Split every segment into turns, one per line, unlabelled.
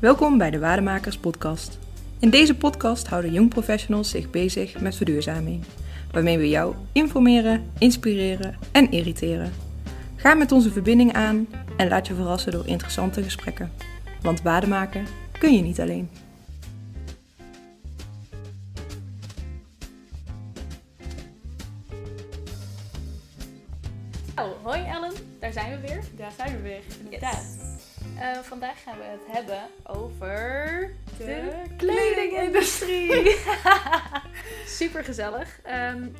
Welkom bij de Waardemakers Podcast. In deze podcast houden jong professionals zich bezig met verduurzaming, waarmee we jou informeren, inspireren en irriteren. Ga met onze verbinding aan en laat je verrassen door interessante gesprekken. Want waarde maken kun je niet alleen.
Gezellig.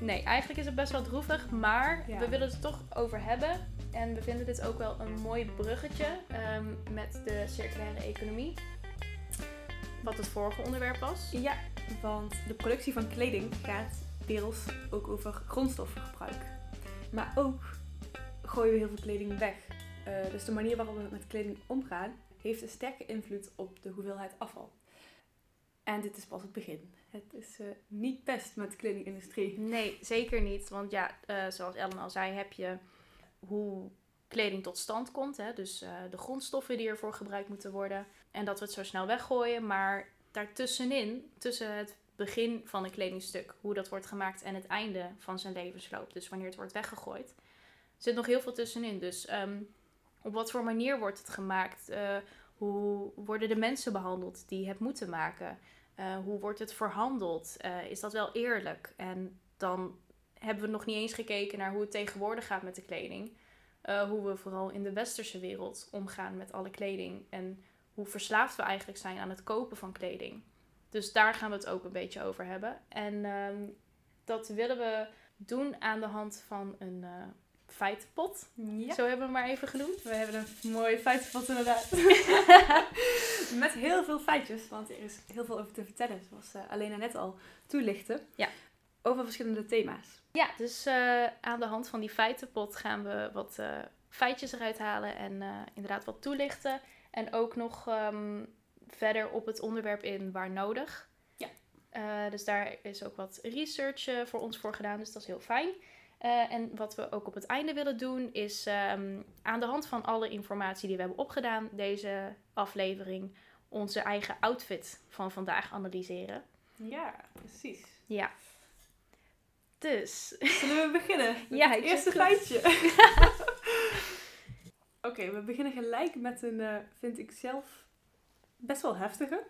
nee, eigenlijk is het best wel droevig, maar
Ja.
we willen het er toch over hebben. En we vinden dit ook wel een mooi bruggetje ehm, met de circulaire economie. Wat het vorige onderwerp was.
Ja, want de productie van kleding gaat deels ook over grondstoffengebruik. Maar ook gooien we heel veel kleding weg. Eh, dus de manier waarop we met kleding omgaan heeft een sterke invloed op de hoeveelheid afval. En dit is pas het begin. Het is eh, niet best met de kledingindustrie.
Nee, zeker niet. Want ja, eh, zoals Ellen al zei, heb je hoe kleding tot stand komt. Hè? Dus eh, de grondstoffen die ervoor gebruikt moeten worden. En dat we het zo snel weggooien. Maar daartussenin, tussen het begin van een kledingstuk, hoe dat wordt gemaakt en het einde van zijn levensloop. Dus wanneer het wordt weggegooid. zit nog heel veel tussenin. Dus ehm, op wat voor manier wordt het gemaakt? Hoe worden de mensen behandeld die het moeten maken? Eh, hoe wordt het verhandeld? Eh, is dat wel eerlijk? En dan hebben we nog niet eens gekeken naar hoe het tegenwoordig gaat met de kleding. Eh, hoe we vooral in de westerse wereld omgaan met alle kleding. En hoe verslaafd we eigenlijk zijn aan het kopen van kleding. Dus daar gaan we het ook een beetje over hebben. En ehm, dat willen we doen aan de hand van een feitenpot.
Ja,
Zo hebben we hem maar even genoemd.
we hebben een mooie feitenvat inderdaad. met heel veel feitjes, want er is heel veel over te vertellen. Zoals eh Alena net al toelichtte.
Ja.
Over verschillende thema's.
Ja, dus eh, aan de hand van die feitenpot gaan we wat eh, feitjes eruit halen en inderdaad wat toelichten. En ook nog ehm, verder op het onderwerp in waar nodig.
Ja.
Dus daar is ook wat research voor ons voor gedaan, dus dat is heel fijn. Eh, en wat we ook op het einde willen doen, is ehm, aan de hand van alle informatie die we hebben opgedaan, deze aflevering, onze eigen outfit van vandaag analyseren.
Ja, precies.
Ja. Dus,
Zullen we beginnen?
Ja,
het
ik
eerste feitje. Oké, we beginnen gelijk met een, eh, vind ik zelf, best wel heftige.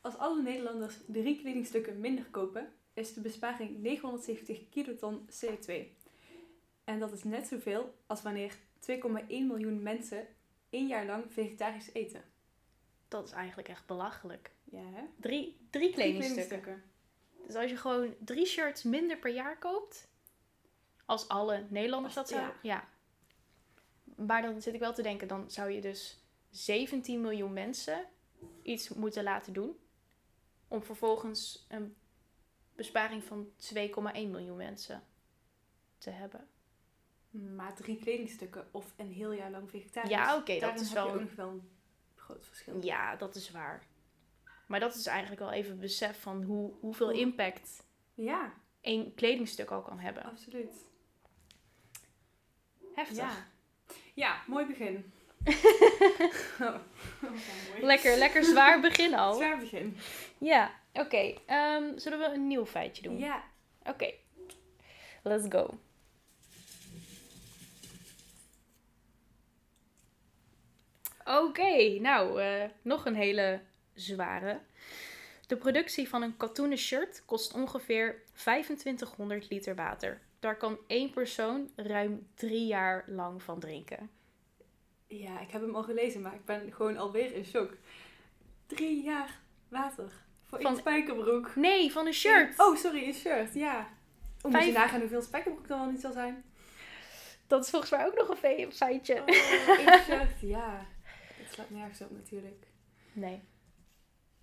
Als alle Nederlanders drie kledingstukken minder kopen, is de besparing 970 kiloton CO2. En dat is net zoveel als wanneer 2,1 miljoen mensen één jaar lang vegetarisch eten.
dat is eigenlijk echt belachelijk.
Ja, hè?
Drie, drie kledingstukken. Dus als je gewoon drie shirts minder per jaar koopt, als alle Nederlanders
Als-
dat zouden... Ja. Maar dan zit ik wel te denken, dan zou je dus 17 miljoen mensen iets moeten laten doen. Om vervolgens een besparing van 2,1 miljoen mensen te hebben.
Maar drie kledingstukken of een heel jaar lang vegetarisch.
Ja, oké, dat is wel
ook nog wel een groot verschil.
Ja, dat is waar. Maar dat is eigenlijk wel even besef van hoe, hoeveel
Hoe-
impact
Ja,
één kledingstuk al kan hebben.
absoluut.
Heftig.
Ja. ja, mooi begin. oh, mooi.
Lekker, lekker zwaar begin al.
Zwaar begin.
Ja, oké. ehm, zullen we een nieuw feitje doen?
Ja,
Oké. Let's go. Oké, nou, eh, nog een hele zware. De productie van een katoenen shirt kost ongeveer 2500 liter water. Daar kan één persoon ruim drie jaar lang van drinken.
ja, ik heb hem al gelezen, maar ik ben gewoon alweer in shock. Drie jaar water
Van-
één spijkerbroek.
Nee, van een shirt!
Oh, sorry, een shirt, ja. Oh, moet je
Vijf-
nagaan hoeveel spijkerbroek dan wel niet zal zijn?
Dat is volgens mij ook nog een fe- feitje.
Oh, één shirt, ja. Dat slaat nergens op natuurlijk.
Nee.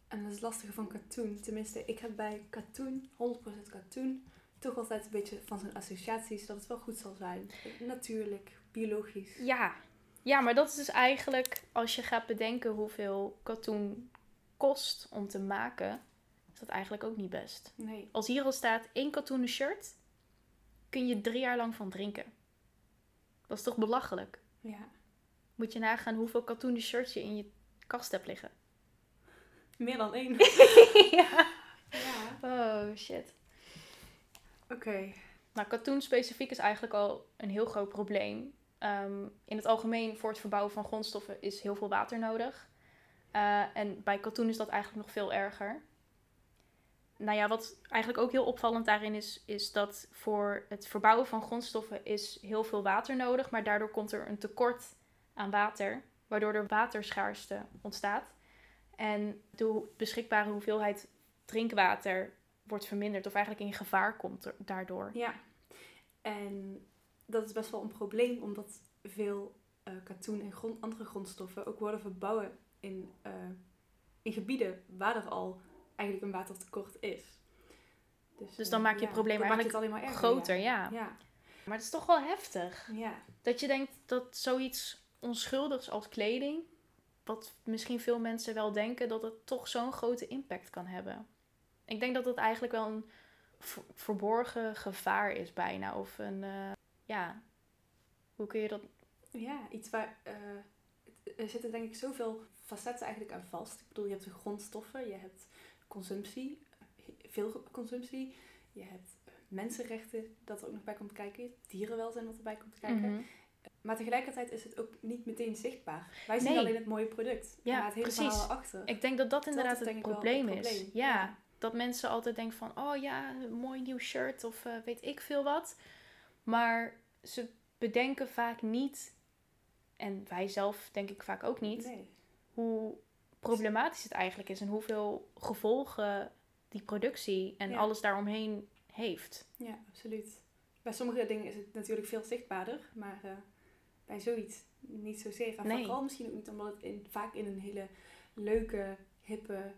En dat is het lastige van katoen. Tenminste, ik heb bij katoen, 100% katoen, toch altijd een beetje van zijn associaties dat het wel goed zal zijn. Natuurlijk, biologisch.
Ja. ja, maar dat is dus eigenlijk, als je gaat bedenken hoeveel katoen kost om te maken, is dat eigenlijk ook niet best.
Nee.
Als hier al staat één katoenen shirt, kun je drie jaar lang van drinken. Dat is toch belachelijk?
Ja.
Moet je nagaan hoeveel katoenen shirts je in je kast hebt liggen.
Meer dan één.
ja.
ja.
Oh, shit.
Oké.
Nou, katoen specifiek is eigenlijk al een heel groot probleem. Ehm, in het algemeen voor het verbouwen van grondstoffen is heel veel water nodig. Uh, en bij katoen is dat eigenlijk nog veel erger. Nou ja, wat eigenlijk ook heel opvallend daarin is, is dat voor het verbouwen van grondstoffen is heel veel water nodig, maar daardoor komt er een tekort aan water, waardoor er waterschaarste ontstaat. En de beschikbare hoeveelheid drinkwater wordt verminderd of eigenlijk in gevaar komt daardoor.
Ja, en dat is best wel een probleem omdat veel uh, katoen en grond, andere grondstoffen ook worden verbouwen in, uh, in gebieden waar er al eigenlijk een watertekort is.
Dus, dus dan maak je ja, het probleem eigenlijk het alleen maar erger, groter, ja. ja. Maar het is toch wel heftig.
Ja.
Dat je denkt dat zoiets onschuldigs als kleding, wat misschien veel mensen wel denken, dat het toch zo'n grote impact kan hebben. Ik denk dat het eigenlijk wel een verborgen gevaar is bijna. Of een, uh, ja, hoe kun je dat...
Ja, iets waar... Uh, er zitten denk ik zoveel facetten eigenlijk aan vast. Ik bedoel, je hebt de grondstoffen, je hebt consumptie, veel consumptie. Je hebt mensenrechten dat er ook nog bij komt kijken. Dierenwelzijn wat erbij komt kijken. Mhm. Maar tegelijkertijd is het ook niet meteen zichtbaar. Wij zien alleen het mooie product. Ja, maar het hele precies. verhaal erachter.
Ik denk dat dat inderdaad het, probleem is. Ja, dat mensen altijd denken van... Oh ja, een mooi nieuw shirt of uh, weet ik veel wat. Maar ze bedenken vaak niet... En wij zelf denk ik vaak ook niet... Nee. Hoe problematisch het eigenlijk is en hoeveel gevolgen die productie en alles daaromheen heeft.
Ja, absoluut. Bij sommige dingen is het natuurlijk veel zichtbaarder, maar uh, bij zoiets niet zozeer. En nee. vooral misschien ook niet omdat het in, vaak in een hele leuke, hippe,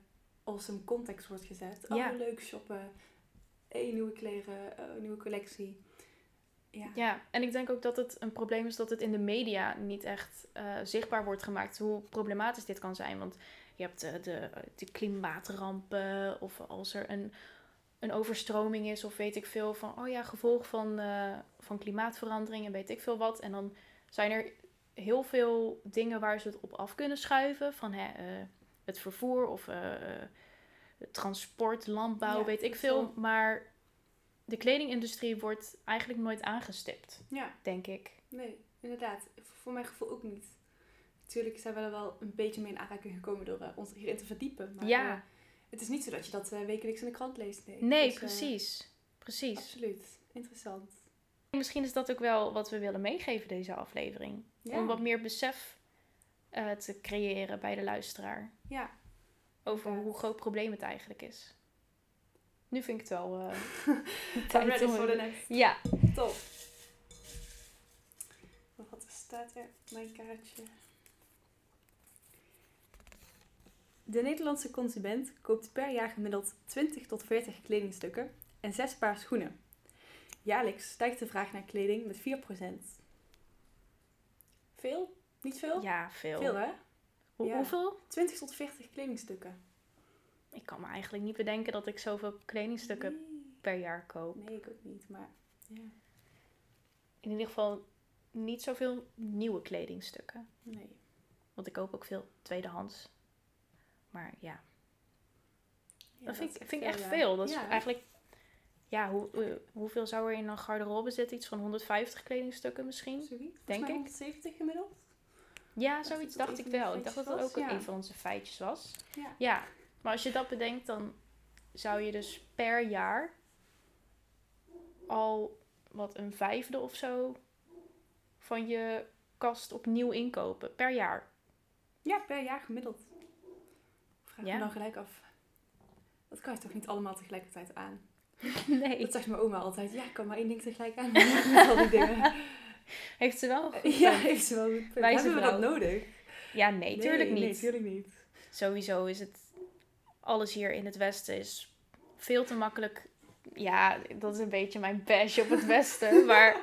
awesome context wordt gezet. Ja. Oh, leuk shoppen, één nieuwe kleren, uh, nieuwe collectie.
Ja. ja, en ik denk ook dat het een probleem is dat het in de media niet echt uh, zichtbaar wordt gemaakt hoe problematisch dit kan zijn. Want je hebt de, de, de klimaatrampen of als er een, een overstroming is of weet ik veel van, oh ja, gevolg van, uh, van klimaatverandering en weet ik veel wat. En dan zijn er heel veel dingen waar ze het op af kunnen schuiven. Van hè, het vervoer of transport, landbouw, weet ik veel. Maar de kledingindustrie wordt eigenlijk nooit aangestipt, ja. denk ik.
Nee, inderdaad. Voor mijn gevoel ook niet. Natuurlijk zijn we er wel een beetje mee in aanraking gekomen door uh, ons hierin te verdiepen. Maar ja. Uh, het is niet zo dat je dat uh, wekelijks in de krant leest.
Nee, nee dus, precies. precies.
Absoluut. Interessant.
Misschien is dat ook wel wat we willen meegeven deze aflevering. Ja. Om wat meer besef te creëren bij de luisteraar.
Ja.
Over hoe groot probleem het eigenlijk is. Nu vind ik het wel uh,
tijd ready for the next.
Ja.
Top. Wat staat er? Mijn kaartje. De Nederlandse consument koopt per jaar gemiddeld 20 tot 40 kledingstukken en 6 paar schoenen. Jaarlijks stijgt de vraag naar kleding met 4%. Veel? Niet veel?
Ja, veel.
Veel hè?
Hoeveel?
20 tot 40 kledingstukken
kan me eigenlijk niet bedenken dat ik zoveel kledingstukken per jaar koop.
Nee, ik ook niet, maar ja.
In ieder geval niet zoveel nieuwe kledingstukken.
Nee.
Want ik koop ook veel tweedehands. Maar ja. dat vind, ik, vind ik echt veel. Dat is eigenlijk... Ja, hoe, hoeveel zou er in een garderobe zitten? Iets van 150 kledingstukken misschien?
Zoiets? Denk ik. 170 gemiddeld?
Ja, zoiets dacht ik wel. Ik dacht dat dat ook een van onze feitjes was. Ja. ja. Maar als je dat bedenkt, dan zou je dus per jaar al wat een vijfde of zo van je kast opnieuw inkopen. Per jaar.
Ja, per jaar gemiddeld. Vraag ja. me dan gelijk af. Dat kan je toch niet allemaal tegelijkertijd aan?
Nee.
Dat zegt mijn oma altijd. Ja, ik kan maar één ding tegelijk aan. Met al die dingen.
Heeft ze wel goed
Ja, heeft ze wel goed Hebben we dat nodig?
Ja, nee, tuurlijk niet.
Nee, tuurlijk niet.
Sowieso is het alles hier in het Westen is veel te makkelijk. Ja, dat is een beetje mijn bash op het Westen. maar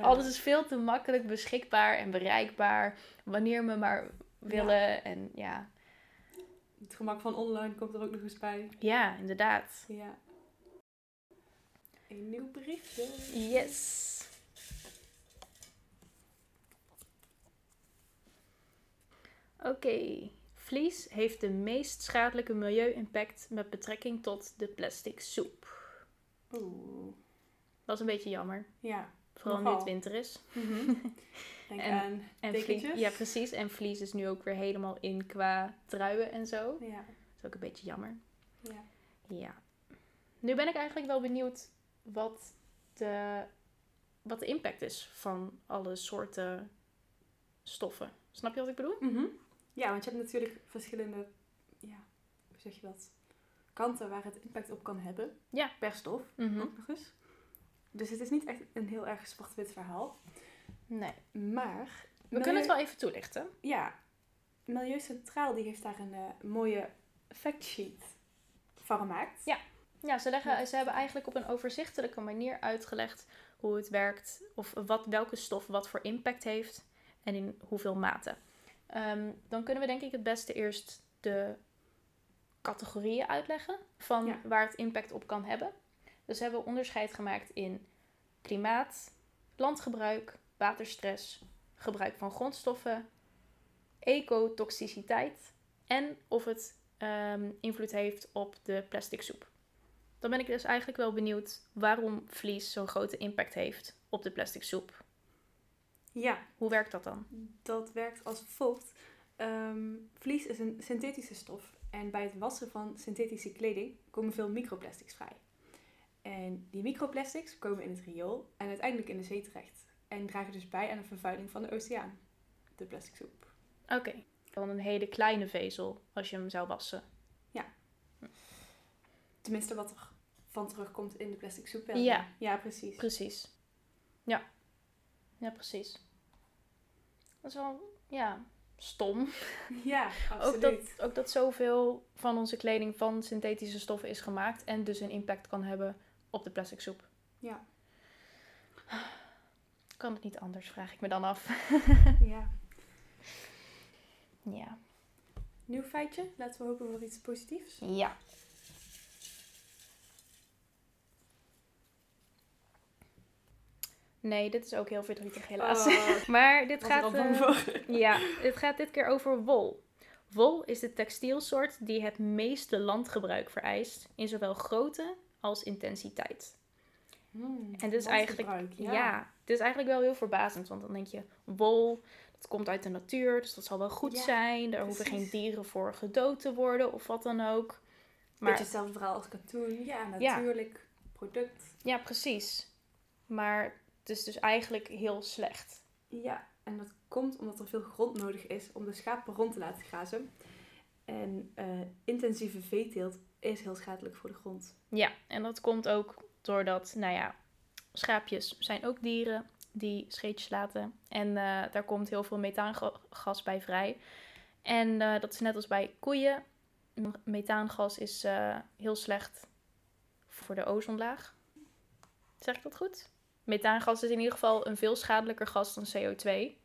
alles is veel te makkelijk beschikbaar en bereikbaar. Wanneer we maar willen. En ja.
Het gemak van online komt er ook nog eens bij.
Ja, inderdaad.
Ja. Een nieuw berichtje.
Yes. Oké. Vlies heeft de meest schadelijke milieu-impact met betrekking tot de plastic soep.
Oeh.
Dat is een beetje jammer.
Ja.
Vooral nu het winter is.
Denk
En-
aan
En ja, precies. En vlies is nu ook weer helemaal in qua truien en zo.
Ja.
Dat is ook een beetje jammer.
Ja.
Ja. Nu ben ik eigenlijk wel benieuwd wat de, wat de impact is van alle soorten stoffen. Snap je wat ik bedoel?
Mhm. Ja, want je hebt natuurlijk verschillende, ja, hoe zeg je dat, kanten waar het impact op kan hebben.
Ja.
Per stof,
Mhm.
ook nog eens. Dus het is niet echt een heel erg zwart-wit verhaal.
Nee.
Maar...
We kunnen het wel even toelichten.
Ja, Milieu Centraal die heeft daar een eh, mooie factsheet van gemaakt.
Ja. Ja, ze, leggen, ze hebben eigenlijk op een overzichtelijke manier uitgelegd hoe het werkt. Of wat, welke stof wat voor impact heeft en in hoeveel mate. Ehm, dan kunnen we denk ik het beste eerst de categorieën uitleggen van
Ja.
waar het impact op kan hebben. Dus we hebben onderscheid gemaakt in klimaat, landgebruik, waterstress, gebruik van grondstoffen, ecotoxiciteit en of het ehm, invloed heeft op de plastic soep. Dan ben ik dus eigenlijk wel benieuwd waarom vlies zo'n grote impact heeft op de plastic soep.
Ja,
Hoe werkt dat dan?
dat werkt als volgt. Ehm, vlies is een synthetische stof en bij het wassen van synthetische kleding komen veel microplastics vrij. En die microplastics komen in het riool en uiteindelijk in de zee terecht. En dragen dus bij aan de vervuiling van de oceaan, de plastic soep.
Oké, dan een hele kleine vezel als je hem zou wassen.
Tenminste, wat er van terugkomt in de plastic soep. wel.
Ja.
ja, precies.
Precies. Ja. Ja, precies. Dat is wel, ja, stom.
Ja,
Ook
absoluut.
dat, ook dat zoveel van onze kleding van synthetische stoffen is gemaakt en dus een impact kan hebben op de plastic soep.
Ja.
Kan het niet anders, vraag ik me dan af.
ja.
Ja.
Nieuw feitje. Laten we hopen voor iets positiefs.
Ja. Nee, dit is ook heel verdrietig helaas.
Oh,
maar dit gaat, eh, ja, dit gaat dit keer over wol. Wol is de textielsoort die het meeste landgebruik vereist in zowel grootte als intensiteit.
Hmm,
En dit is eigenlijk, ja. dit is eigenlijk wel heel verbazend, want dan denk je, wol, dat komt uit de natuur, dus dat zal wel goed
Ja,
zijn. Daar hoeven geen dieren voor gedood te worden of wat dan ook. Maar
Beetje hetzelfde verhaal als katoen. Ja, natuurlijk product.
Ja, precies. Maar het is dus eigenlijk heel slecht.
Ja, en dat komt omdat er veel grond nodig is om de schapen rond te laten grazen. En eh, intensieve veeteelt is heel schadelijk voor de grond.
Ja, en dat komt ook doordat, nou ja, schaapjes zijn ook dieren die scheetjes laten. En eh, daar komt heel veel methaangas bij vrij. En eh, dat is net als bij koeien. Methaangas is heel slecht voor de ozonlaag. Zeg ik dat goed? Methaangas is in ieder geval een veel schadelijker gas dan CO2.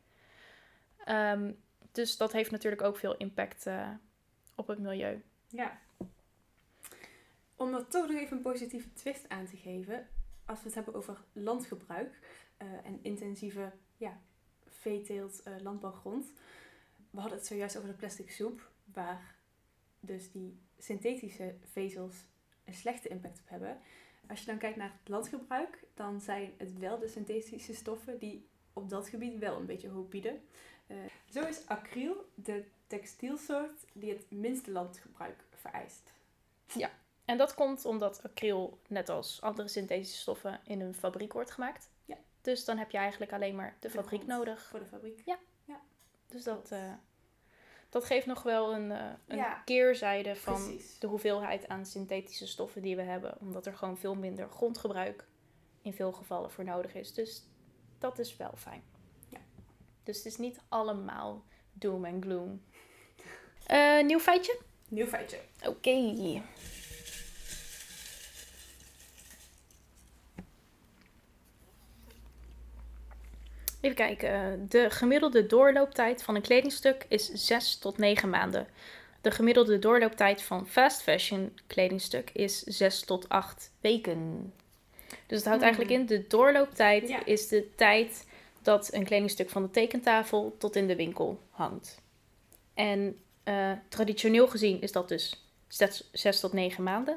Ehm, dus dat heeft natuurlijk ook veel impact eh, op het milieu.
Ja. Om er toch nog even een positieve twist aan te geven. Als we het hebben over landgebruik eh, en intensieve ja, veeteelt, eh, landbouwgrond. We hadden het zojuist over de plastic soep. Waar dus die synthetische vezels een slechte impact op hebben. Als je dan kijkt naar het landgebruik, dan zijn het wel de synthetische stoffen die op dat gebied wel een beetje hoop bieden. Eh, zo is acryl de textielsoort die het minste landgebruik vereist.
En dat komt omdat acryl, net als andere synthetische stoffen, in een fabriek wordt gemaakt.
Ja.
Dus dan heb je eigenlijk alleen maar de, fabriek nodig.
Voor de fabriek.
Dus dat, dat geeft nog wel een, eh, een
Ja.
keerzijde van
Precies.
de hoeveelheid aan synthetische stoffen die we hebben. Omdat er gewoon veel minder grondgebruik in veel gevallen voor nodig is. Dus dat is wel fijn.
Ja.
Dus het is niet allemaal doom en gloom. Eh, nieuw feitje?
Nieuw feitje.
Oké. Even kijken. De gemiddelde doorlooptijd van een kledingstuk is 6 tot 9 maanden. De gemiddelde doorlooptijd van fast fashion kledingstuk is 6 tot 8 weken. Dus het houdt
Hmm.
eigenlijk in, de doorlooptijd
Ja.
is de tijd dat een kledingstuk van de tekentafel tot in de winkel hangt. En Eh, traditioneel gezien is dat dus 6 tot 9 maanden.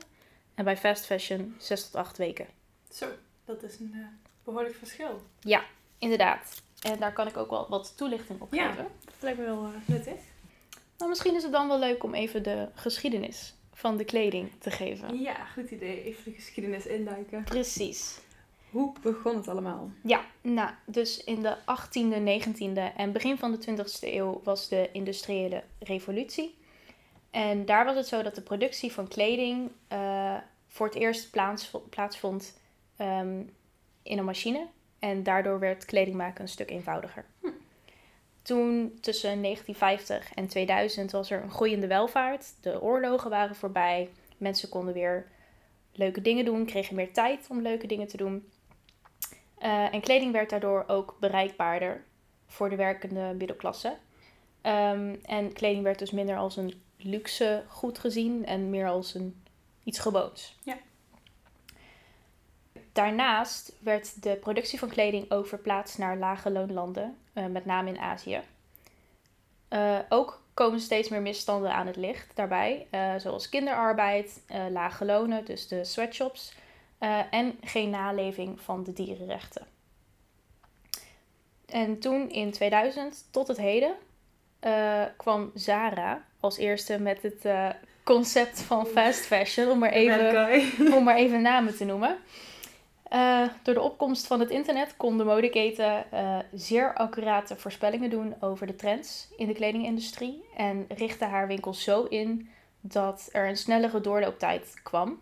En bij fast fashion 6 tot 8 weken.
Zo, dat is een uh, behoorlijk verschil.
Ja, inderdaad. En daar kan ik ook wel wat toelichting op
Ja.
geven.
Dat lijkt me wel uh, nuttig.
Nou, misschien is het dan wel leuk om even de geschiedenis van de kleding te geven.
Ja, goed idee. Even de geschiedenis induiken.
Precies.
Hoe begon het allemaal?
Ja, nou, dus in de 18e, 19e en begin van de 20e eeuw was de industriële revolutie. En daar was het zo dat de productie van kleding uh, voor het eerst plaats, plaatsvond um, in een machine. En daardoor werd kleding maken een stuk eenvoudiger.
Hm.
Toen tussen 1950 en 2000 was er een groeiende welvaart. De oorlogen waren voorbij. Mensen konden weer leuke dingen doen, kregen meer tijd om leuke dingen te doen. Uh, en kleding werd daardoor ook bereikbaarder voor de werkende middelklasse. Um, en kleding werd dus minder als een luxe goed gezien en meer als een iets gewoons.
Ja.
Daarnaast werd de productie van kleding ook verplaatst naar lage loonlanden, uh, met name in Azië. Uh, ook komen steeds meer misstanden aan het licht daarbij, uh, zoals kinderarbeid, lage lonen, dus de sweatshops, en geen naleving van de dierenrechten. En toen in 2000 tot het heden kwam Zara als eerste met het concept van fast fashion, om maar even, om maar even namen te noemen. Uh, door de opkomst van het internet kon de modeketen uh, zeer accurate voorspellingen doen over de trends in de kledingindustrie en richtte haar winkels zo in dat er een snellere doorlooptijd kwam.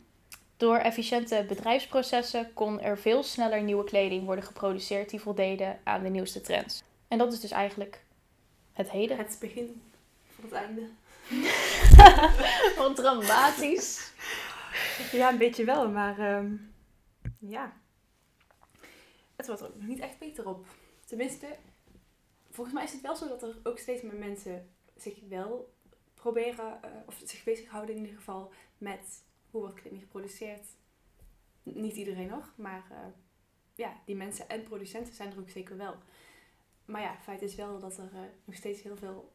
Door efficiënte bedrijfsprocessen kon er veel sneller nieuwe kleding worden geproduceerd die voldeden aan de nieuwste trends. En dat is dus eigenlijk het heden.
Het begin van het einde.
Wat dramatisch.
Ja, een beetje wel, maar um, ja. Het wordt er ook nog niet echt beter op. Tenminste, volgens mij is het wel zo dat er ook steeds meer mensen zich wel proberen, uh, of zich bezighouden in ieder geval, met hoe wordt kleding geproduceerd. Niet iedereen nog, maar uh, ja, die mensen en producenten zijn er ook zeker wel. Maar ja, feit is wel dat er uh, nog steeds heel veel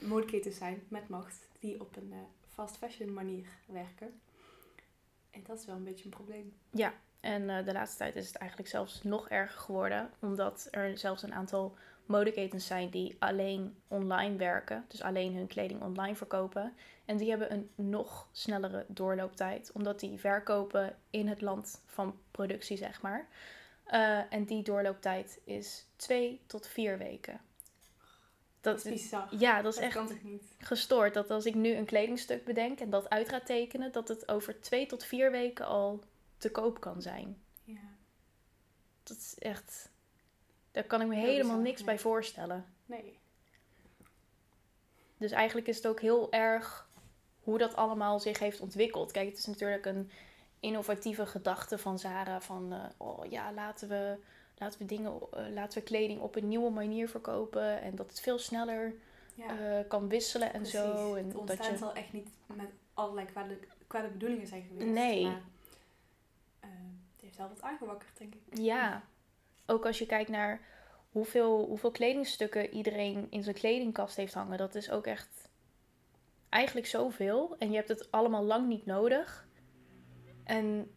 modeketens zijn met macht die op een fast fashion manier werken. En dat is wel een beetje een probleem.
Ja, en uh, de laatste tijd is het eigenlijk zelfs nog erger geworden, omdat er zelfs een aantal modeketens zijn die alleen online werken, dus alleen hun kleding online verkopen. En die hebben een nog snellere doorlooptijd, omdat die verkopen in het land van productie, zeg maar. Uh, en die doorlooptijd is twee tot vier weken.
Dat, is bizar.
Ja, dat is
dat
echt
kan toch niet?
gestoord. Dat als ik nu een kledingstuk bedenk en dat uit ga tekenen, dat het over twee tot vier weken al te koop kan zijn.
Ja.
Dat is echt. Daar kan ik me
Heel
helemaal niks
nee.
bij voorstellen.
Nee.
Dus eigenlijk is het ook heel erg hoe dat allemaal zich heeft ontwikkeld. Kijk, het is natuurlijk een innovatieve gedachte van Zara. Van, uh, oh ja, laten we, laten we dingen, uh, laten we kleding op een nieuwe manier verkopen. En dat het veel sneller
Ja.
uh, kan wisselen en
Precies.
zo. En
het
dat
ontstaan
je...
zal echt niet met allerlei kwade, kwade bedoelingen zijn geweest.
Nee.
Maar eh, wel wat aangewakkerd, denk ik.
Ja, ook als je kijkt naar hoeveel, hoeveel kledingstukken iedereen in zijn kledingkast heeft hangen. Dat is ook echt eigenlijk zoveel. En je hebt het allemaal lang niet nodig. En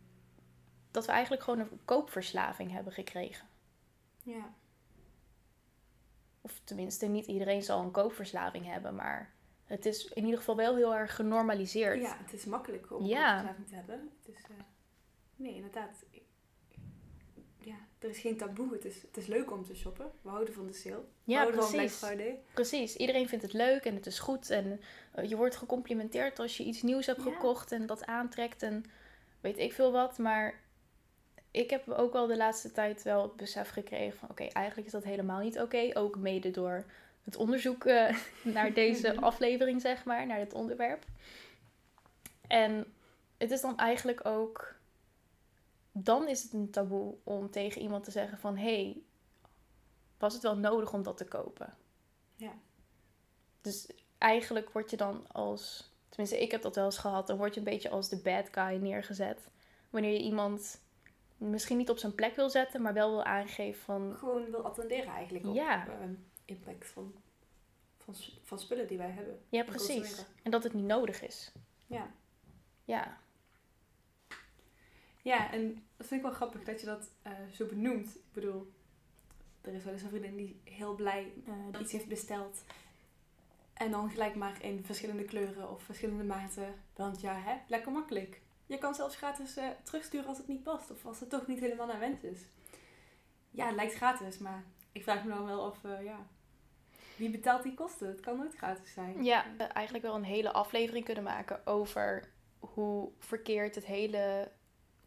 dat we eigenlijk gewoon een koopverslaving hebben gekregen.
Ja.
Of tenminste, niet iedereen zal een koopverslaving hebben, maar het is in ieder geval wel heel erg genormaliseerd.
ja, het is makkelijk om
Ja.
een verslaving te hebben. Eh, nee, inderdaad. Ik- er is geen taboe. Het is, het is leuk om te shoppen. We houden van de sale. We
Ja,
houden van Black
precies.
Friday.
Precies, iedereen vindt het leuk en het is goed. En eh, je wordt gecomplimenteerd als je iets nieuws hebt
Ja.
gekocht en dat aantrekt en weet ik veel wat. Maar ik heb ook wel de laatste tijd wel het besef gekregen van oké, eigenlijk is dat helemaal niet oké. Ook mede door het onderzoek eh, naar deze aflevering, zeg maar, naar dit onderwerp. En het is dan eigenlijk ook. Dan is het een taboe om tegen iemand te zeggen van hé, hey, was het wel nodig om dat te kopen?
Ja.
Dus eigenlijk word je dan als, tenminste ik heb dat wel eens gehad, dan word je een beetje als de bad guy neergezet. Wanneer je iemand misschien niet op zijn plek wil zetten, maar wel wil aangeven van,
Gewoon wil attenderen eigenlijk op
Ja.
eh, impact van van, van spullen die wij hebben.
Ja, precies. En dat het niet nodig is.
Ja.
Ja.
Ja, en dat vind ik wel grappig dat je dat eh, zo benoemt. Ik bedoel, er is wel eens een vriendin die heel blij eh, iets heeft besteld. En dan gelijk maar in verschillende kleuren of verschillende maten. Want ja, hè, lekker makkelijk. Je kan zelfs gratis eh, terugsturen als het niet past. Of als het toch niet helemaal naar wens is. Ja, het lijkt gratis, maar ik vraag me dan wel af, ja... Wie betaalt die kosten? Het kan nooit gratis zijn.
Ja, we eigenlijk wel een hele aflevering kunnen maken over hoe verkeerd het hele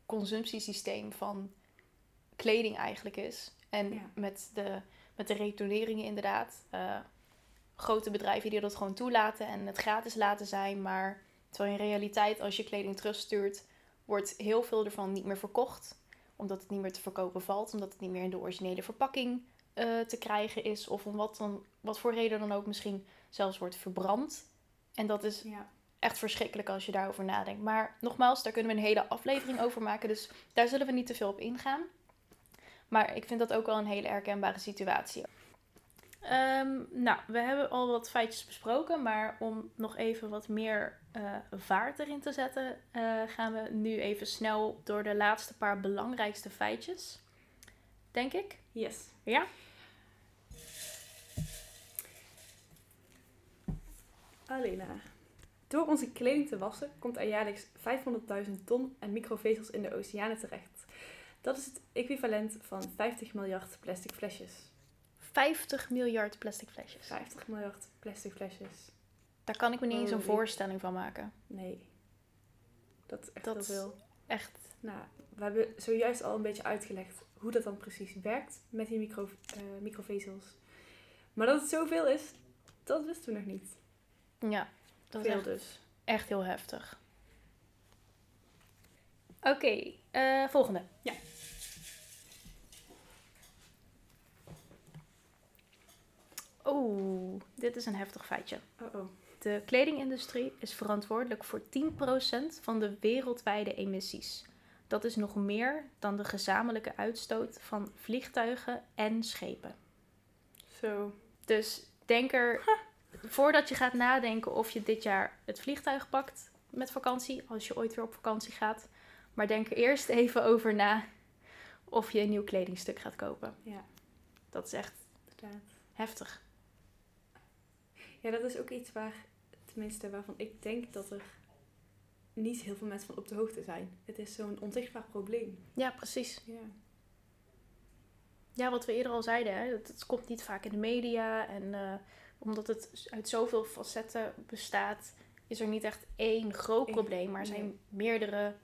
consumptiesysteem van kleding eigenlijk is. En
Ja.
met, de, met de retourneringen inderdaad. eh, grote bedrijven die dat gewoon toelaten en het gratis laten zijn. Maar terwijl in realiteit als je kleding terugstuurt, wordt heel veel ervan niet meer verkocht. Omdat het niet meer te verkopen valt. Omdat het niet meer in de originele verpakking eh, te krijgen is. Of om wat, dan, wat voor reden dan ook misschien zelfs wordt verbrand. En dat is
Ja.
Echt verschrikkelijk als je daarover nadenkt. Maar nogmaals, daar kunnen we een hele aflevering over maken. Dus daar zullen we niet te veel op ingaan. Maar ik vind dat ook wel een hele herkenbare situatie. Ehm, nou, we hebben al wat feitjes besproken. Maar om nog even wat meer eh, vaart erin te zetten, eh, gaan we nu even snel door de laatste paar belangrijkste feitjes. Denk ik.
Yes.
Ja?
Alena. Door onze kleding te wassen komt er jaarlijks 500.000 ton en microvezels in de oceanen terecht. Dat is het equivalent van 50 miljard plastic flesjes.
50 miljard plastic flesjes.
50 miljard plastic flesjes.
Daar kan ik me niet eens een voorstelling van maken.
Nee. Dat is echt
Dat
heel veel.
Echt.
Nou, we hebben zojuist al een beetje uitgelegd hoe dat dan precies werkt met die micro, eh, microvezels. Maar dat het zoveel is, dat wisten we nog niet.
Ja, dat is echt
dus.
Echt heel heftig. Oké, eh, volgende.
Ja.
Oeh, dit is een heftig feitje.
Oh oh.
De kledingindustrie is verantwoordelijk voor 10% van de wereldwijde emissies. Dat is nog meer dan de gezamenlijke uitstoot van vliegtuigen en schepen.
Zo.
Dus denk er, voordat je gaat nadenken of je dit jaar het vliegtuig pakt met vakantie, als je ooit weer op vakantie gaat. Maar denk er eerst even over na of je een nieuw kledingstuk gaat kopen.
Ja,
Dat is echt
inderdaad.
heftig.
Ja, dat is ook iets waar, tenminste waarvan ik denk dat er niet heel veel mensen van op de hoogte zijn. Het is zo'n onzichtbaar probleem.
Ja, precies.
Ja.
Ja, wat we eerder al zeiden, hè, het, het komt niet vaak in de media. En eh, omdat het uit zoveel facetten bestaat, is er niet echt één groot probleem. Maar er
nee.
zijn meerdere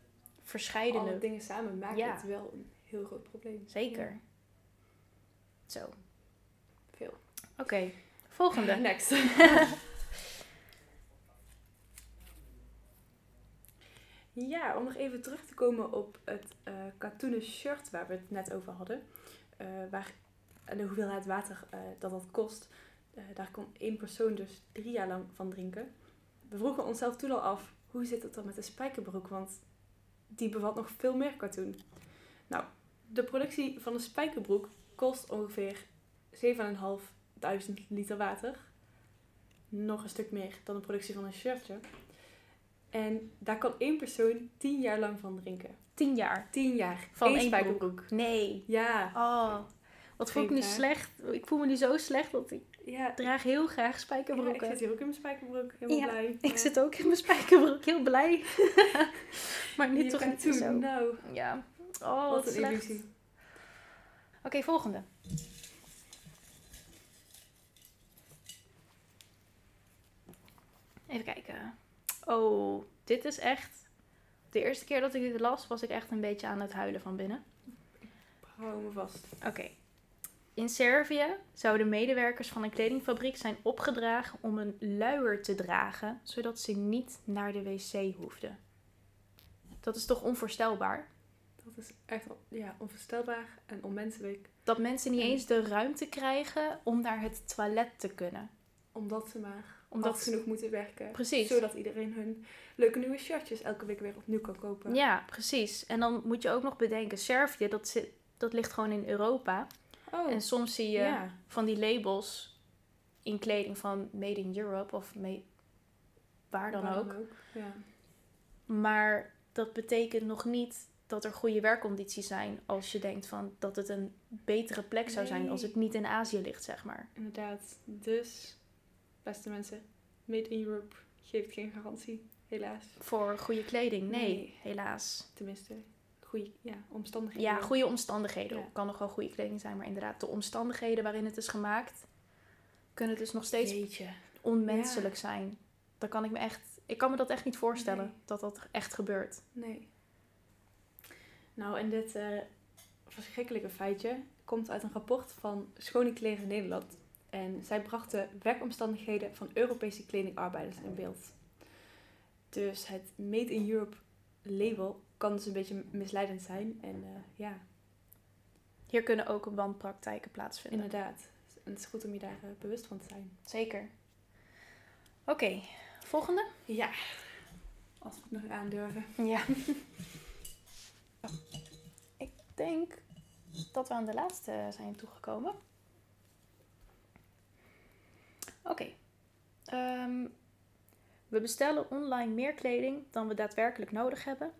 verscheidene.
Alle dingen samen maken
Ja.
het wel een heel groot probleem.
Zeker.
Ja.
Zo.
Veel.
Oké, volgende.
Next. ja, om nog even terug te komen op het eh katoenen shirt waar we het net over hadden. eh, waar, en de hoeveelheid water eh, dat dat kost. Eh, daar kon één persoon dus drie jaar lang van drinken. We vroegen onszelf toen al af, hoe zit het dan met de spijkerbroek? Want die bevat nog veel meer katoen. Nou, de productie van een spijkerbroek kost ongeveer 7.500 liter water. Nog een stuk meer dan de productie van een shirtje. En daar kan één persoon 10 jaar lang van drinken.
Tien jaar.
10 jaar.
Van één
spijkerbroek.
Nee.
Ja,
Oh, wat voel ik nu slecht. Ik voel me nu zo slecht dat ik
ja.
draag heel graag
Ja, ik
spijkerbroeken.
zit hier ook in mijn spijkerbroek. Helemaal
Ja,
blij.
ik zit ook in mijn spijkerbroek, heel blij. maar nu toch niet zo.
Nou,
Ja. Oh, wat,
een
slecht.
illusie.
Oké, volgende. Even kijken. Oh, dit is echt... De eerste keer dat ik dit las, was ik echt een beetje aan het huilen van binnen.
Hou me vast.
Oké. In Servië zouden medewerkers van een kledingfabriek zijn opgedragen om een luier te dragen, zodat ze niet naar de wc hoefden. Dat is toch onvoorstelbaar?
Dat is echt ja, onvoorstelbaar en onmenselijk.
Dat mensen niet
En-
eens de ruimte krijgen om naar het toilet te kunnen.
Omdat ze maar
Omdat
hard genoeg moeten werken.
Precies.
Zodat iedereen hun leuke nieuwe shirtjes elke week weer opnieuw kan kopen.
Ja, precies. En dan moet je ook nog bedenken, Servië, dat, zit, dat ligt gewoon in Europa.
Oh,
En soms zie je van die labels in kleding van Made in Europe of made, waar dan
Waar
ook.
Ja.
Maar dat betekent nog niet dat er goede werkcondities zijn als je denkt van dat het een betere plek zou zijn als het niet in Azië ligt, zeg maar.
Inderdaad. Dus, beste mensen, Made in Europe geeft geen garantie, helaas.
Voor goede kleding, nee,
Nee.
helaas.
Tenminste, goede ja, omstandigheden.
Ja, goede omstandigheden.
Ja.
Kan nog wel goede kleding zijn, maar inderdaad, de omstandigheden waarin het is gemaakt, kunnen dus nog steeds
Jeetje.
onmenselijk zijn. Dan kan ik me echt, ik kan me dat echt niet voorstellen
Nee.
dat dat echt gebeurt.
Nee. Nou, en dit eh, verschrikkelijke feitje komt uit een rapport van Schone Kleren Nederland. En zij brachten werkomstandigheden van Europese kledingarbeiders in beeld. Dus het Made in Europe label kan dus een beetje misleidend zijn. En eh, ja,
Hier kunnen ook wanpraktijken plaatsvinden.
inderdaad. En het is goed om je daar eh, bewust van te zijn.
Zeker. Oké, volgende.
Ja. Als we het nog aandurven.
Ja. ik denk dat we aan de laatste zijn toegekomen. Oké. Ehm, we bestellen online meer kleding dan we daadwerkelijk nodig hebben.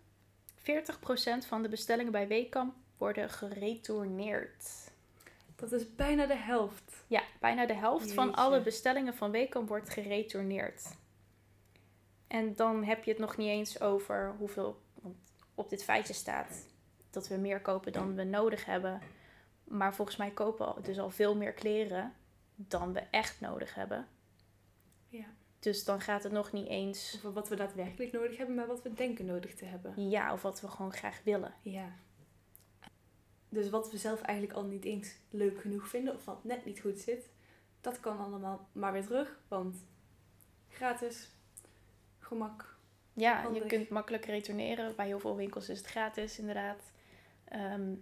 40% van de bestellingen bij Weekamp worden geretourneerd.
Dat is bijna de helft.
Ja, bijna de helft van alle bestellingen van Weekamp wordt geretourneerd. En dan heb je het nog niet eens over hoeveel op dit feitje staat dat we meer kopen dan we nodig hebben. Maar volgens mij kopen we dus al veel meer kleren dan we echt nodig hebben. Dus dan gaat het nog niet eens
Over wat we daadwerkelijk nodig hebben, maar wat we denken nodig te hebben.
ja of wat we gewoon graag willen.
Ja. Dus wat we zelf eigenlijk al niet eens leuk genoeg vinden, of wat net niet goed zit, dat kan allemaal maar weer terug. Want gratis, gemak.
Ja, je kunt makkelijk retourneren. Bij heel veel winkels is het gratis, inderdaad. Ehm,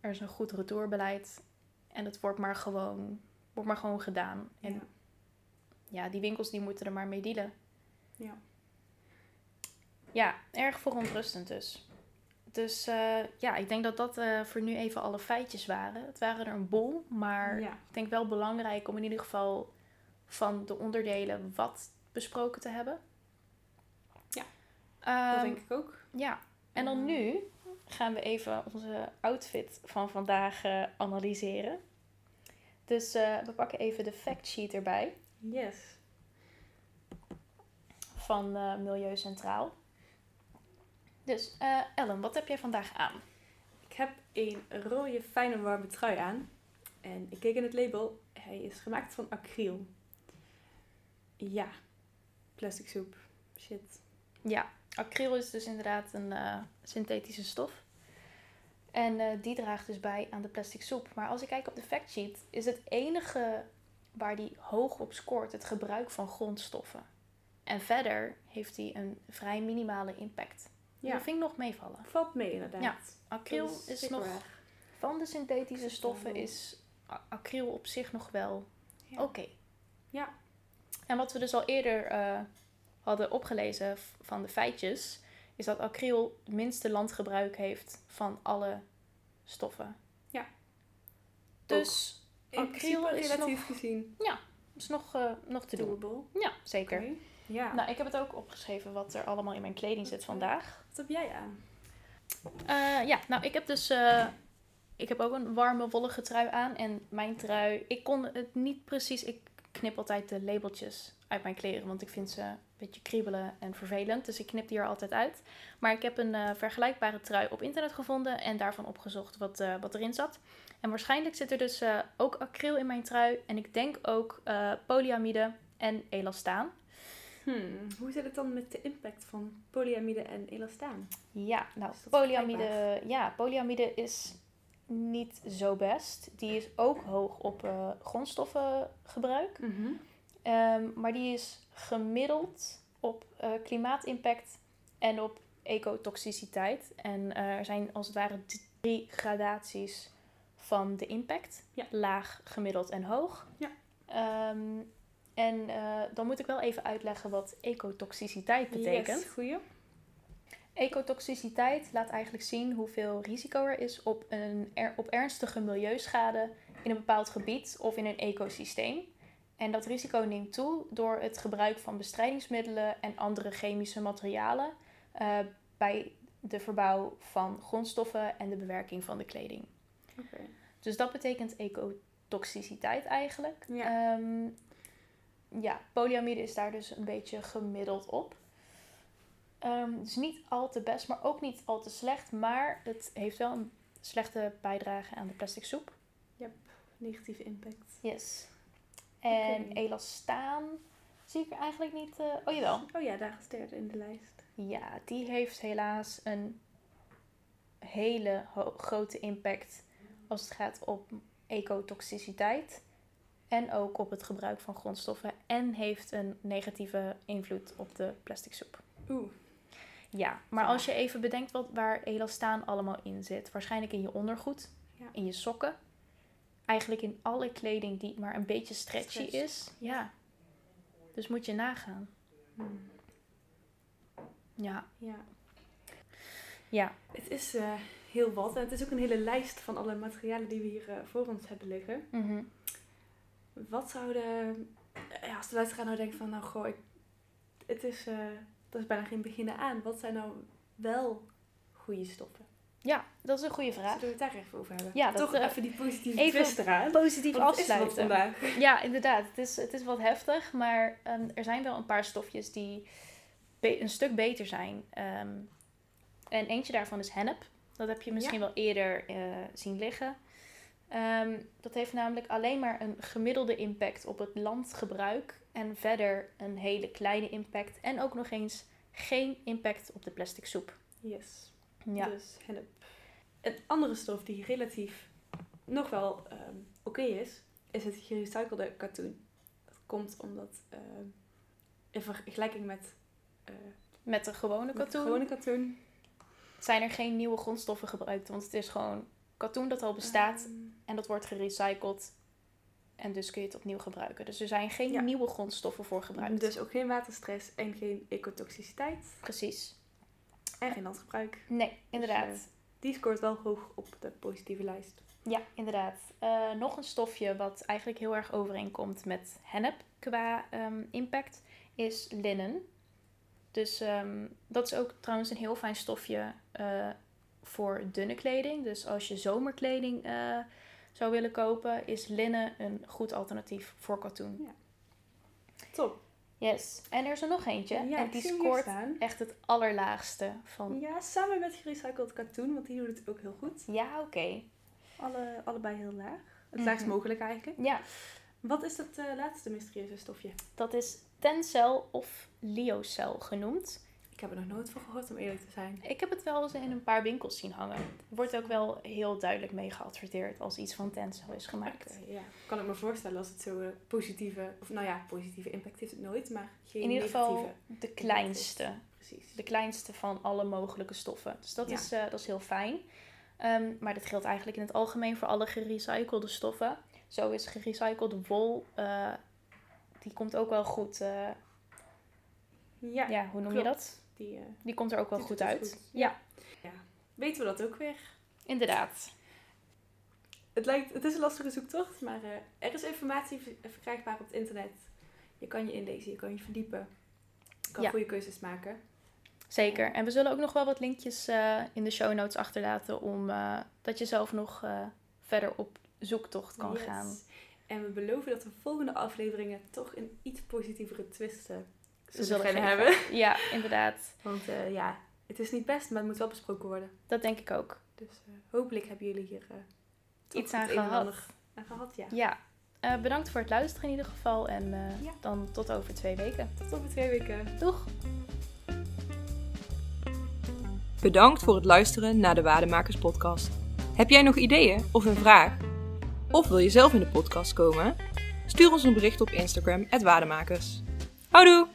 er is een goed retourbeleid. En het wordt maar gewoon, wordt maar gewoon gedaan. En
Ja.
Ja, die winkels die moeten er maar mee dealen.
Ja.
Ja, erg verontrustend dus. Dus eh, ja, ik denk dat dat eh, voor nu even alle feitjes waren. Het waren er een bol, maar
ja.
ik denk wel belangrijk om in ieder geval van de onderdelen wat besproken te hebben.
Ja,
Ehm,
dat denk ik ook.
ja, en dan
Ja.
nu gaan we even onze outfit van vandaag eh, analyseren. Dus we pakken even de factsheet erbij
Yes.
van eh, Milieu Centraal. Dus eh, Ellen, wat heb jij vandaag aan?
Ik heb een rode, fijne, warme trui aan. En ik keek in het label. Hij is gemaakt van acryl. Ja. Plastic soep. Shit.
Ja, acryl is dus inderdaad een eh, synthetische stof. En die draagt dus bij aan de plastic soep. Maar als ik kijk op de factsheet, is het enige waar die hoog op scoort het gebruik van grondstoffen. En verder heeft hij een vrij minimale impact. Ja. Dat vind ik nog meevallen.
Valt mee inderdaad.
Ja. Acryl
Dat
is,
zeker
nog,
waar.
van de synthetische stoffen is acryl op zich nog wel
Ja.
oké.
Ja.
En wat we dus al eerder eh, hadden opgelezen van de feitjes, is dat acryl het minste landgebruik heeft van alle stoffen.
Ja.
Dus
Principe
is
relatief gezien
is nog, eh, nog te doen.
doable.
Ja, zeker.
Ja.
Nou, ik heb het ook opgeschreven wat er allemaal in mijn kleding zit vandaag.
Wat heb jij aan?
Eh, ja, nou, ik heb dus. eh, ik heb ook een warme wollige trui aan. En mijn trui. Ik kon het niet precies. Ik knip altijd de labeltjes uit mijn kleren. Want ik vind ze een beetje kriebelen en vervelend. Dus ik knip die er altijd uit. Maar ik heb een eh, vergelijkbare trui op internet gevonden. En daarvan opgezocht wat, eh, wat erin zat. En waarschijnlijk zit er dus eh, ook acryl in mijn trui. En ik denk ook eh, polyamide en elastaan.
Hmm, hoe zit het dan met de impact van polyamide en elastaan?
Ja, nou, polyamide, ja, polyamide is niet zo best. Die is ook hoog op eh, grondstoffengebruik. Ehm, maar die is gemiddeld op klimaatimpact en op ecotoxiciteit. En er zijn als het ware drie gradaties van de impact.
Ja.
Laag, gemiddeld en hoog.
Ja.
Ehm, en eh, dan moet ik wel even uitleggen wat ecotoxiciteit betekent.
Yes, goeie.
Ecotoxiciteit laat eigenlijk zien hoeveel risico er is op, een er, op ernstige milieuschade in een bepaald gebied of in een ecosysteem. En dat risico neemt toe door het gebruik van bestrijdingsmiddelen en andere chemische materialen eh, bij de verbouw van grondstoffen en de bewerking van de kleding. Dus dat betekent ecotoxiciteit eigenlijk.
Ja.
Ehm, ja, polyamide is daar dus een beetje gemiddeld op. Ehm dus niet al te best, maar ook niet al te slecht. Maar het heeft wel een slechte bijdrage aan de plastic soep.
Negatieve impact.
Yes. En elastaan zie ik er eigenlijk niet... eh, oh jawel.
Oh ja, daar is derde in de lijst.
Ja, die heeft helaas een hele grote impact als het gaat op ecotoxiciteit. En ook op het gebruik van grondstoffen. En heeft een negatieve invloed op de plastic soep.
Oeh.
Ja, maar
Ja.
als je even bedenkt wat, waar elastaan allemaal in zit. Waarschijnlijk in je ondergoed,
Ja.
in je sokken. Eigenlijk in alle kleding die maar een beetje stretchy
Stretch.
is. Ja. Dus moet je nagaan.
Hmm.
Ja.
Ja.
Ja.
Het is eh, heel wat. En het is ook een hele lijst van alle materialen die we hier eh, voor ons hebben liggen.
Mhm.
Wat zouden... Ja, als de luisteraar nou denkt van... Nou, goh, ik, het is... eh dat is bijna geen beginnen aan. Wat zijn nou wel goede stoffen?
Ja, dat is een goede vraag.
Zullen we het daar even over hebben?
Ja, dat,
Toch
eh,
even die positieve
even
twist eraan.
Positief afsluiten.
vandaag.
Ja, inderdaad. Het is, het is wat heftig, maar ehm, er zijn wel een paar stofjes die een stuk beter zijn. Ehm, en eentje daarvan is hennep. Dat heb je misschien wel eerder eh, zien liggen. Ehm, dat heeft namelijk alleen maar een gemiddelde impact op het landgebruik. En verder een hele kleine impact. En ook nog eens geen impact op de plastic soep.
Yes.
Ja.
Dus hennep. Een andere stof die relatief nog wel ehm, oké is, is het gerecyclede katoen. Dat komt omdat ehm, in vergelijking met eh,
Met de gewone
met
katoen
gewone katoen
zijn er geen nieuwe grondstoffen gebruikt. Want het is gewoon katoen dat al bestaat.
ehm,
En dat wordt gerecycled. En dus kun je het opnieuw gebruiken. Dus er zijn geen
Ja.
nieuwe grondstoffen voor gebruikt.
dus ook geen waterstress en geen ecotoxiciteit
Precies.
en geen landgebruik.
Nee, inderdaad.
eh, Die scoort wel hoog op de positieve lijst.
Ja, inderdaad. Eh, nog een stofje wat eigenlijk heel erg overeenkomt met hennep qua ehm, impact is linnen. Dus ehm, dat is ook trouwens een heel fijn stofje eh, voor dunne kleding. Dus als je zomerkleding eh, zou willen kopen, is linnen een goed alternatief voor katoen.
Top.
Yes. En er is er nog eentje.
Ja,
en die scoort echt het allerlaagste van.
Ja, samen met gerecycled katoen, want die doet het ook heel goed.
Ja, oké.
Alle, allebei heel laag. Het
Mhm.
laagst mogelijk eigenlijk.
Ja,
Wat is dat eh, laatste mysterieuze stofje?
dat is tencel of liocel genoemd.
Ik heb er nog nooit van gehoord om eerlijk te zijn.
Ik heb het wel eens in een paar winkels zien hangen. Wordt ook wel heel duidelijk mee geadverteerd als iets van tencel is gemaakt.
Ja. Kan ik me voorstellen als het zo eh, positieve, of nou ja, positieve impact heeft het nooit, maar geen
In ieder
negatieve.
geval de kleinste.
Precies.
De kleinste van alle mogelijke stoffen. Dus dat,
Ja.
is, eh, dat is heel fijn. Ehm, maar dat geldt eigenlijk in het algemeen voor alle gerecyclede stoffen. Zo is gerecyclede wol, eh, die komt ook wel goed. eh,
Ja,
ja, hoe noem
klopt.
je dat?
die, eh,
Die komt er ook wel goed uit.
goed.
Ja,
weten we dat ook weer.
inderdaad.
Het, lijkt, het is een lastige zoektocht, maar eh, er is informatie ver- verkrijgbaar op het internet. Je kan je inlezen, je kan je verdiepen. Je kan
Ja.
goede keuzes maken.
Zeker. En we zullen ook nog wel wat linkjes in de show notes achterlaten om dat je zelf nog verder op zoektocht kan
Yes.
gaan.
En we beloven dat we volgende afleveringen toch een iets positievere twist eh,
Ze
zullen gaan hebben.
Ja, inderdaad.
Want eh, ja, het is niet best, maar het moet wel besproken worden.
Dat denk ik ook.
Dus eh, hopelijk hebben jullie hier eh,
Iets aan gehad.
aan gehad. Ja.
Ja. Eh, bedankt voor het luisteren in ieder geval. En eh,
Ja.
dan tot over twee weken.
Tot over twee weken.
Doeg!
Bedankt voor het luisteren naar de Waardemakers podcast. Heb jij nog ideeën of een vraag? Of wil je zelf in de podcast komen? Stuur ons een bericht op Instagram, Waardemakers. Houdoe!